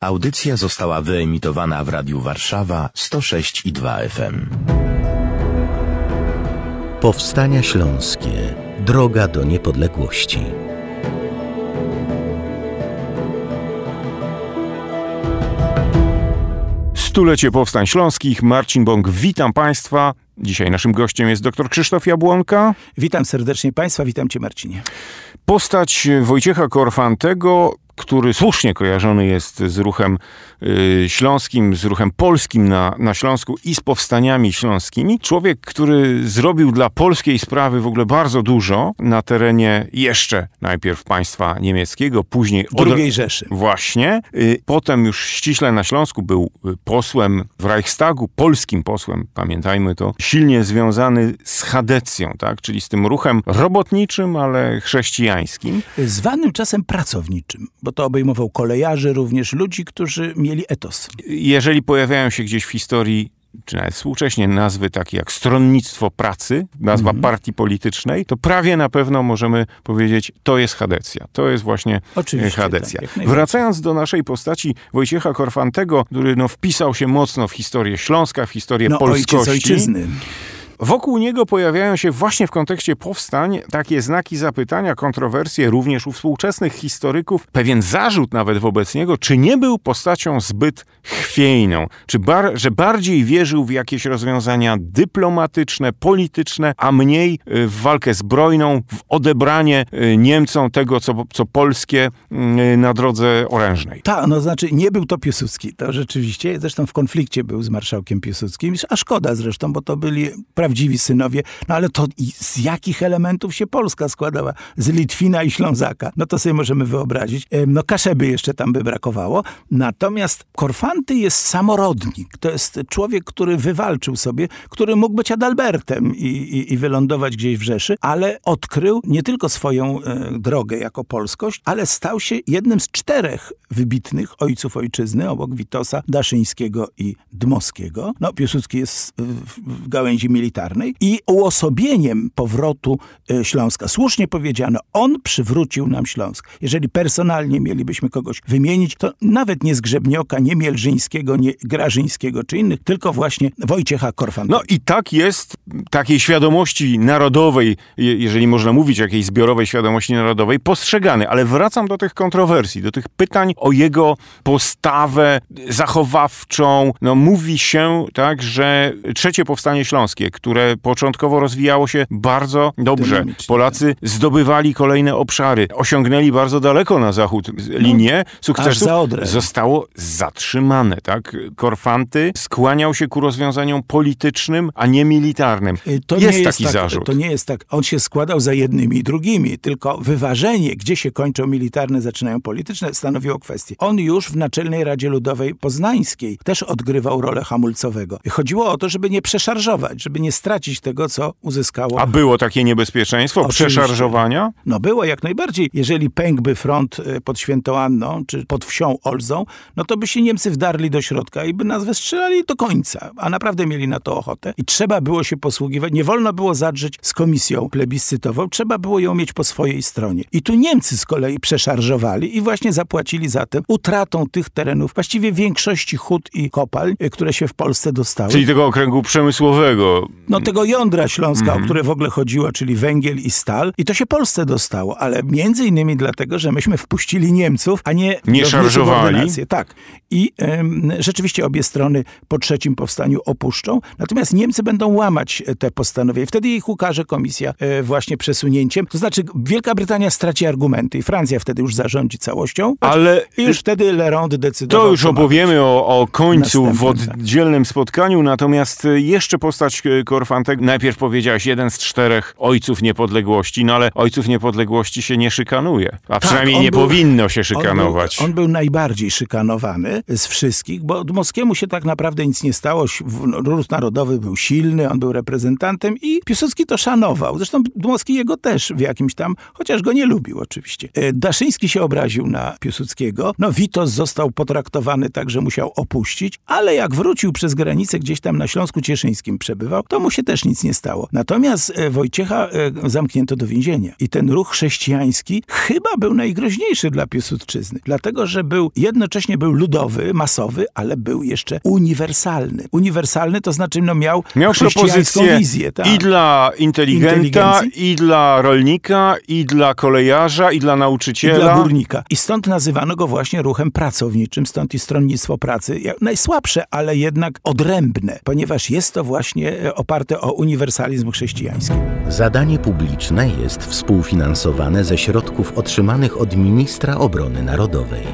Audycja została wyemitowana w Radiu Warszawa 106 i 2 FM. Powstania Śląskie. Droga do niepodległości. Stulecie Powstań Śląskich. Marcin Bąk, witam Państwa. Dzisiaj naszym gościem jest dr Krzysztof Jabłonka. Witam serdecznie Państwa, witam Cię Marcinie. Postać Wojciecha Korfantego, który słusznie kojarzony jest z ruchem śląskim, z ruchem polskim na, na Śląsku i z powstaniami śląskimi. Człowiek, który zrobił dla polskiej sprawy w ogóle bardzo dużo na terenie jeszcze najpierw państwa niemieckiego, później... Drugiej Rzeszy. Właśnie. Y, potem już ściśle na Śląsku był y, posłem w Reichstagu, polskim posłem, pamiętajmy to, silnie związany z chadecją, tak? czyli z tym ruchem robotniczym, ale chrześcijańskim. Zwanym czasem pracowniczym bo to obejmował kolejarzy, również ludzi, którzy mieli etos. Jeżeli pojawiają się gdzieś w historii czy nawet współcześnie nazwy takie jak stronnictwo pracy, nazwa mm -hmm. partii politycznej, to prawie na pewno możemy powiedzieć, to jest Hadecja. To jest właśnie Oczywiście, Hadecja. Tak, Wracając do naszej postaci Wojciecha Korfantego, który no, wpisał się mocno w historię Śląska, w historię no, polskości. Ojciec ojczyzny. Wokół niego pojawiają się właśnie w kontekście powstań takie znaki zapytania, kontrowersje również u współczesnych historyków, pewien zarzut nawet wobec niego, czy nie był postacią zbyt chwiejną, czy bar że bardziej wierzył w jakieś rozwiązania dyplomatyczne, polityczne, a mniej y, w walkę zbrojną, w odebranie y, Niemcom tego, co, co polskie y, na drodze orężnej. Tak, no znaczy nie był to Piłsudski, to rzeczywiście, zresztą w konflikcie był z marszałkiem Piłsudskim, a szkoda zresztą, bo to byli prawdziwi synowie. No ale to z jakich elementów się Polska składała? Z Litwina i Ślązaka. No to sobie możemy wyobrazić. No Kaszeby jeszcze tam by brakowało. Natomiast Korfanty jest samorodnik. To jest człowiek, który wywalczył sobie, który mógł być Adalbertem i, i, i wylądować gdzieś w Rzeszy, ale odkrył nie tylko swoją e, drogę jako polskość, ale stał się jednym z czterech wybitnych ojców ojczyzny, obok Witosa, Daszyńskiego i Dmowskiego. No Piłsudski jest w, w gałęzi militarnej militarnej i uosobieniem powrotu e, Śląska. Słusznie powiedziano, on przywrócił nam Śląsk. Jeżeli personalnie mielibyśmy kogoś wymienić, to nawet nie Zgrzebnioka, nie Mielżyńskiego, nie Grażyńskiego czy innych, tylko właśnie Wojciecha Korfanta. No i tak jest takiej świadomości narodowej, jeżeli można mówić jakiejś zbiorowej świadomości narodowej, postrzegany. Ale wracam do tych kontrowersji, do tych pytań o jego postawę zachowawczą. No mówi się tak, że trzecie powstanie śląskie, które początkowo rozwijało się bardzo dobrze. Polacy zdobywali kolejne obszary, osiągnęli bardzo daleko na zachód linię no, sukcesu. Zostało zatrzymane, tak? Korfanty skłaniał się ku rozwiązaniom politycznym, a nie militarnym. Y, to jest, nie jest taki tak, zarzut. To nie jest tak. On się składał za jednymi i drugimi, tylko wyważenie, gdzie się kończą militarne, zaczynają polityczne, stanowiło kwestię. On już w Naczelnej Radzie Ludowej Poznańskiej też odgrywał rolę hamulcowego. Chodziło o to, żeby nie przeszarżować, żeby nie stracić tego, co uzyskało. A było takie niebezpieczeństwo Oczywiście. przeszarżowania? No było jak najbardziej. Jeżeli pękłby front y, pod Świętoanną, czy pod wsią Olzą, no to by się Niemcy wdarli do środka i by nas wystrzelali do końca. A naprawdę mieli na to ochotę. I trzeba było się posługiwać. Nie wolno było zadrzeć z komisją plebiscytową. Trzeba było ją mieć po swojej stronie. I tu Niemcy z kolei przeszarżowali i właśnie zapłacili za tym utratą tych terenów, właściwie większości hut i kopalń, y, które się w Polsce dostały. Czyli tego okręgu przemysłowego no tego jądra Śląska, mm o mhm. które w ogóle chodziło, czyli węgiel i stal. I to się Polsce dostało, ale między innymi dlatego, że myśmy wpuścili Niemców, a nie Nie szarżowali. Tak. I ym, rzeczywiście obie strony po trzecim powstaniu opuszczą, natomiast Niemcy będą łamać te postanowienia. Wtedy ich ukaże komisja y, właśnie przesunięciem. To znaczy Wielka Brytania straci argumenty i Francja wtedy już zarządzi całością. Ale i już wtedy Lerond decydował. To już opowiemy o, o końcu w tak. oddzielnym spotkaniu, natomiast jeszcze postać Korfantek, najpierw powiedziałeś jeden z czterech ojców niepodległości, no ale ojców niepodległości się nie szykanuje. A tak, przynajmniej nie był, powinno się szykanować. On był, on był, najbardziej szykanowany z wszystkich, bo Dmowskiemu się tak naprawdę nic nie stało. Ród narodowy był silny, on był reprezentantem i Piłsudski to szanował. Zresztą Dmowski jego też w jakimś tam, chociaż go nie lubił oczywiście. E, Daszyński się obraził na Piłsudskiego. No Witos został potraktowany tak, że musiał opuścić, ale jak wrócił przez granicę, gdzieś tam na Śląsku Cieszyńskim przebywał, to mu Jemu się też nic nie stało. Natomiast e, Wojciecha e, zamknięto do więzienia. I ten ruch chrześcijański chyba był najgroźniejszy dla Piłsudczyzny, dlatego że był jednocześnie był ludowy, masowy, ale był jeszcze uniwersalny. Uniwersalny to znaczy no, miał, Miał propozycję wizję. Tak. i dla inteligenta, i dla rolnika, i dla kolejarza, i dla I nauczyciela. dla górnika. I stąd nazywano go właśnie ruchem pracowniczym, stąd i stronnictwo pracy. Najsłabsze, ale jednak odrębne, ponieważ jest to właśnie e, oparte o uniwersalizm chrześcijański. Zadanie publiczne jest współfinansowane ze środków otrzymanych od ministra obrony narodowej.